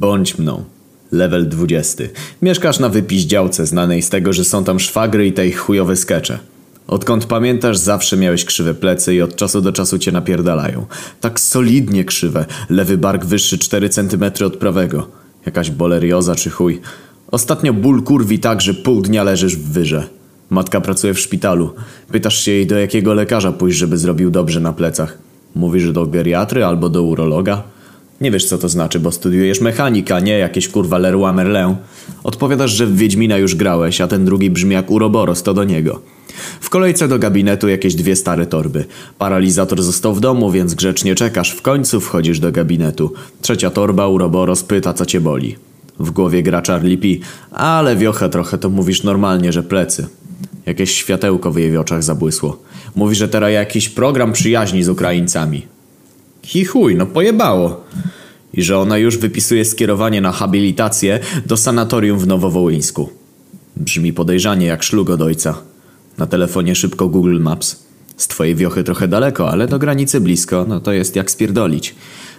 Bądź mną. Level 20. Mieszkasz na wypiździałce znanej z tego, że są tam szwagry i te ich chujowe skecze. Odkąd pamiętasz, zawsze miałeś krzywe plecy i od czasu do czasu cię napierdalają. Tak solidnie krzywe. Lewy bark wyższy 4 cm od prawego. Jakaś bolerioza czy chuj. Ostatnio ból kurwi tak, że pół dnia leżysz w wyrze. Matka pracuje w szpitalu. Pytasz się jej do jakiego lekarza pójść, żeby zrobił dobrze na plecach. Mówi, że do geriatry albo do urologa. Nie wiesz co to znaczy, bo studiujesz mechanika, nie jakieś kurwa Leroy Merlin. Odpowiadasz, że w Wiedźmina już grałeś, a ten drugi brzmi jak Uroboros, to do niego. W kolejce do gabinetu jakieś dwie stare torby. Paralizator został w domu, więc grzecznie czekasz. W końcu wchodzisz do gabinetu. Trzecia torba, Uroboros pyta, co cię boli. W głowie gra Charlie P. Ale wiochę trochę, to mówisz normalnie, że plecy. Jakieś światełko w jej oczach zabłysło. Mówi, że teraz jakiś program przyjaźni z Ukraińcami. Hi chuj, no pojebało. I że ona już wypisuje skierowanie na habilitację do sanatorium w Nowowołyńsku. Brzmi podejrzanie jak szlug od ojca. Na telefonie szybko Google Maps. Z twojej wiochy trochę daleko, ale do granicy blisko, no to jest jak spierdolić.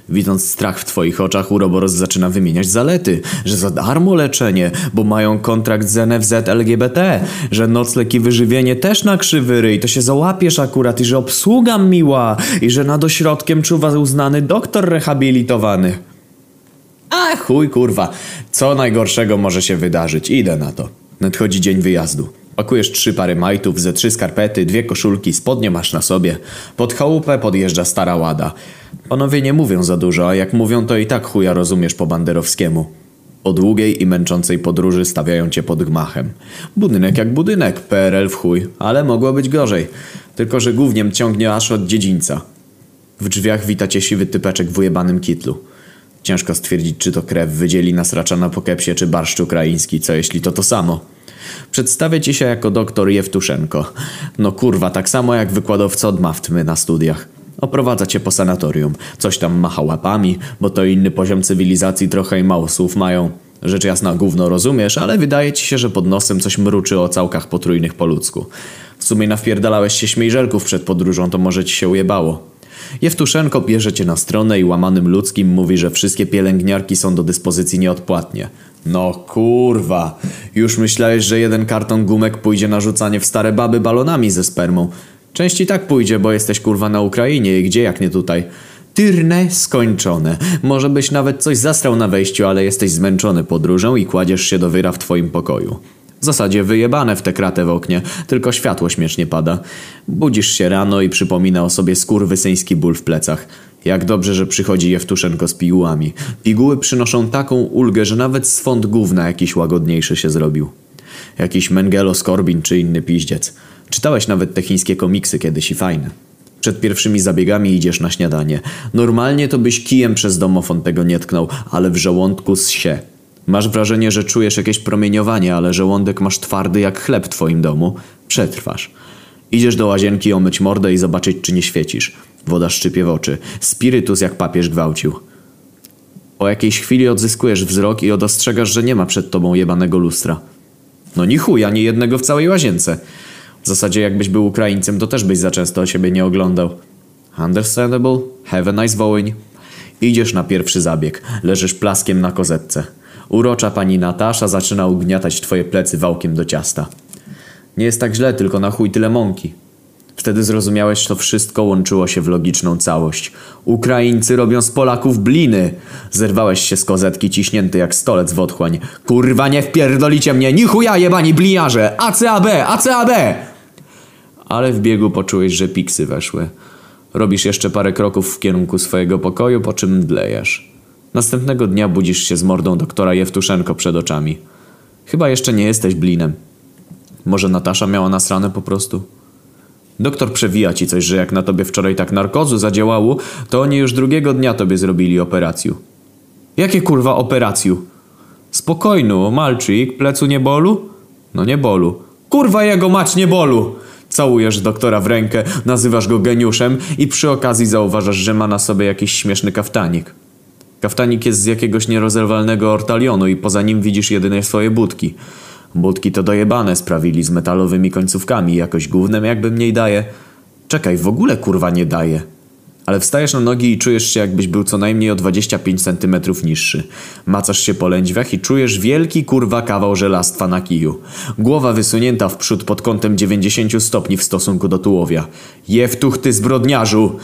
Widząc strach w twoich oczach, Uroboros zaczyna wymieniać zalety, że za darmo leczenie, bo mają kontrakt z NFZ LGBT, że nocleg i wyżywienie też na krzywy ryj, to się załapiesz akurat i że obsługa miła i że nad ośrodkiem czuwa uznany doktor rehabilitowany. A chuj kurwa, co najgorszego może się wydarzyć, idę na to. Nadchodzi dzień wyjazdu. Pakujesz trzy pary majtów, ze trzy skarpety, dwie koszulki, spodnie masz na sobie. Pod chałupę podjeżdża stara łada. Panowie nie mówią za dużo, a jak mówią to i tak chuja rozumiesz po banderowskiemu. Po długiej i męczącej podróży stawiają cię pod gmachem. Budynek jak budynek, PRL w chuj, ale mogło być gorzej. Tylko, że głównie ciągnie aż od dziedzińca. W drzwiach wita cię siwy typeczek w ujebanym kitlu. Ciężko stwierdzić, czy to krew wydzieli nasracza na pokepsie, czy barszcz ukraiński, co jeśli to to samo. Przedstawię ci się jako doktor Jewtuszenko. No kurwa, tak samo jak wykładowca od maftmy na studiach. Oprowadza cię po sanatorium. Coś tam macha łapami, bo to inny poziom cywilizacji trochę i mało słów mają. Rzecz jasna gówno rozumiesz, ale wydaje ci się, że pod nosem coś mruczy o całkach potrójnych po ludzku. W sumie nawpierdalałeś się śmiejżelków przed podróżą, to może ci się ujebało. Jewtuszenko bierze cię na stronę i łamanym ludzkim mówi, że wszystkie pielęgniarki są do dyspozycji nieodpłatnie. No kurwa, już myślałeś, że jeden karton gumek pójdzie na rzucanie w stare baby balonami ze spermą. Część i tak pójdzie, bo jesteś kurwa na Ukrainie i gdzie jak nie tutaj. Tyrne skończone. Może byś nawet coś zastrał na wejściu, ale jesteś zmęczony podróżą i kładziesz się do wyra w twoim pokoju. W zasadzie wyjebane w tę kratę w oknie, tylko światło śmiesznie pada. Budzisz się rano i przypomina o sobie skurwysyński ból w plecach. Jak dobrze, że przychodzi Jewtuszenko z pigułami. Piguły przynoszą taką ulgę, że nawet swąd gówna jakiś łagodniejszy się zrobił. Jakiś Mengelo Skorbin czy inny piździec. Czytałeś nawet te chińskie komiksy kiedyś i fajne. Przed pierwszymi zabiegami idziesz na śniadanie. Normalnie to byś kijem przez domofon tego nie tknął, ale w żołądku się. Masz wrażenie, że czujesz jakieś promieniowanie, ale żołądek masz twardy jak chleb w twoim domu. Przetrwasz. Idziesz do łazienki omyć mordę i zobaczyć, czy nie świecisz. Woda szczypie w oczy. Spirytus jak papież gwałcił. Po jakiejś chwili odzyskujesz wzrok i odostrzegasz, że nie ma przed tobą jebanego lustra. No ni chuj, ani jednego w całej łazience. W zasadzie jakbyś był Ukraińcem, to też byś za często o siebie nie oglądał. Understandable. Have a nice Wołyń. Idziesz na pierwszy zabieg. Leżysz plaskiem na kozetce. Urocza pani Natasza zaczyna ugniatać twoje plecy wałkiem do ciasta. Nie jest tak źle, tylko na chuj tyle mąki. Wtedy zrozumiałeś, że to wszystko łączyło się w logiczną całość. Ukraińcy robią z Polaków bliny. Zerwałeś się z kozetki ciśnięty jak stolec w otchłań. Kurwa, nie wpierdolicie mnie, ni chuja jebani bliniarze! ACAB, ACAB! Ale w biegu poczułeś, że piksy weszły. Robisz jeszcze parę kroków w kierunku swojego pokoju, po czym mdlejesz. Następnego dnia budzisz się z mordą doktora Jewtuszenko przed oczami. Chyba jeszcze nie jesteś blinem. Może Natasza miała nasrane po prostu? Doktor przewija ci coś, że jak na tobie wczoraj tak narkozu zadziałało, to oni już drugiego dnia tobie zrobili operację. Jakie kurwa operację? Spokojnu, malczyk, plecu nie bolu? No nie bolu. Kurwa jego mać nie bolu! Całujesz doktora w rękę, nazywasz go geniuszem i przy okazji zauważasz, że ma na sobie jakiś śmieszny kaftanik. Kaftanik jest z jakiegoś nierozerwalnego ortalionu i poza nim widzisz jedynie swoje budki. Budki to dojebane sprawili z metalowymi końcówkami, jakoś głównym jakby mniej daje. Czekaj, w ogóle kurwa nie daje. Ale wstajesz na nogi i czujesz się jakbyś był co najmniej o 25 cm niższy. Macasz się po lędźwiach i czujesz wielki kurwa kawał żelastwa na kiju. Głowa wysunięta w przód pod kątem 90 stopni w stosunku do tułowia. Jewtuch ty zbrodniarzu!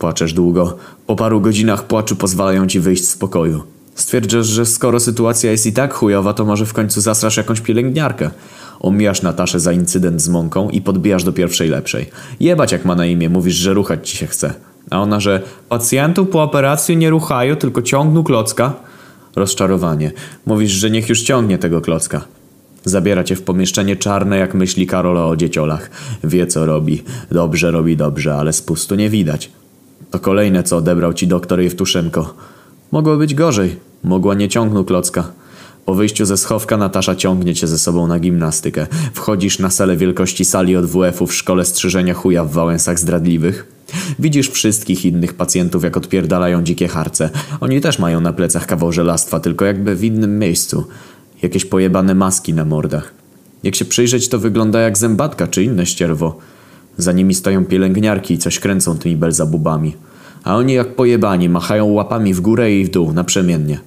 Płaczesz długo. Po paru godzinach płaczu pozwalają ci wyjść z pokoju. Stwierdzasz, że skoro sytuacja jest i tak chujowa, to może w końcu zasrasz jakąś pielęgniarkę. Omijasz Nataszę za incydent z mąką i podbijasz do pierwszej lepszej. Jebać jak ma na imię, mówisz, że ruchać ci się chce. A ona, że pacjentów po operacji nie ruchają, tylko ciągną klocka. Rozczarowanie. Mówisz, że niech już ciągnie tego klocka. Zabiera cię w pomieszczenie czarne, jak myśli Karola o dzieciolach. Wie co robi. Dobrze robi dobrze, ale spustu nie widać. To kolejne, co odebrał ci doktor Jewtuszenko. Mogło być gorzej. Mogła nie ciągnął klocka. Po wyjściu ze schowka Natasza ciągnie cię ze sobą na gimnastykę. Wchodzisz na salę wielkości sali od WF-u w szkole strzyżenia chuja w Wałęsach zdradliwych. Widzisz wszystkich innych pacjentów, jak odpierdalają dzikie harce. Oni też mają na plecach kawał żelastwa, tylko jakby w innym miejscu. Jakieś pojebane maski na mordach. Jak się przyjrzeć, to wygląda jak zębatka czy inne ścierwo. Za nimi stoją pielęgniarki i coś kręcą tymi belzabubami. A oni jak pojebani machają łapami w górę i w dół, naprzemiennie.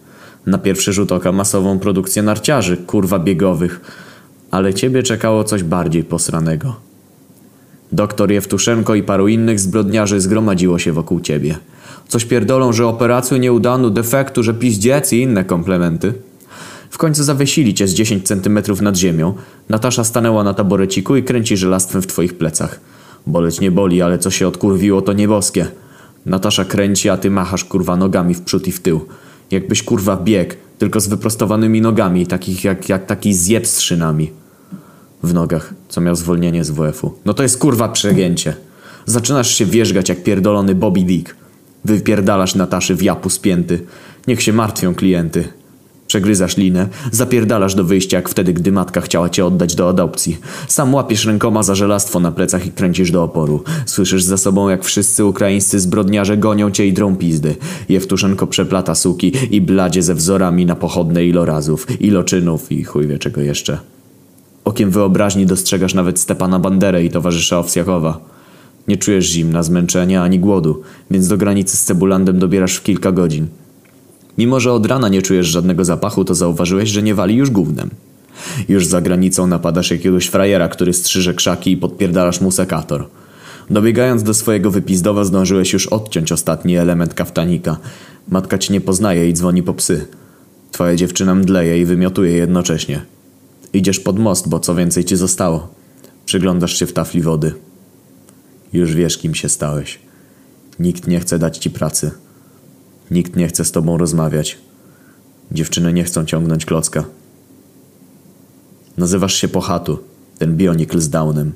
Na pierwszy rzut oka masową produkcję narciarzy, kurwa biegowych. Ale ciebie czekało coś bardziej posranego. Doktor Jewtuszenko i paru innych zbrodniarzy zgromadziło się wokół ciebie. Coś pierdolą, że operację nie udano, defektu, że piździec i inne komplementy. W końcu zawiesili cię z 10 centymetrów nad ziemią. Natasza stanęła na taboreciku i kręci żelastwem w twoich plecach. Boleć nie boli, ale co się odkurwiło to nieboskie. Natasza kręci, a ty machasz kurwa nogami w przód i w tył. Jakbyś kurwa bieg, tylko z wyprostowanymi nogami, takich jak, jak taki zjeb z szynami. W nogach, co miał zwolnienie z WF-u. No to jest kurwa przegięcie. Zaczynasz się wierzgać jak pierdolony Bobby Dick. Wypierdalasz Nataszy w japu spięty. Niech się martwią klienty. Przegryzasz linę, zapierdalasz do wyjścia jak wtedy, gdy matka chciała cię oddać do adopcji. Sam łapiesz rękoma za żelastwo na plecach i kręcisz do oporu. Słyszysz za sobą, jak wszyscy ukraińscy zbrodniarze gonią cię i drą pizdy. Jewtuszenko przeplata suki i bladzie ze wzorami na pochodne ilorazów, iloczynów i chuj wie czego jeszcze. Okiem wyobraźni dostrzegasz nawet Stepana Banderę i towarzysza Owsjakowa. Nie czujesz zimna, zmęczenia ani głodu, więc do granicy z Cebulandem dobierasz w kilka godzin. Mimo, że od rana nie czujesz żadnego zapachu, to zauważyłeś, że nie wali już gównem. Już za granicą napadasz jakiegoś frajera, który strzyże krzaki i podpierdalasz mu sekator. Dobiegając do swojego wypizdowa zdążyłeś już odciąć ostatni element kaftanika. Matka ci nie poznaje i dzwoni po psy. Twoja dziewczyna mdleje i wymiotuje jednocześnie. Idziesz pod most, bo co więcej ci zostało. Przyglądasz się w tafli wody. Już wiesz, kim się stałeś. Nikt nie chce dać ci pracy. Nikt nie chce z tobą rozmawiać. Dziewczyny nie chcą ciągnąć klocka. Nazywasz się Pochatu, ten bionikl z Downem.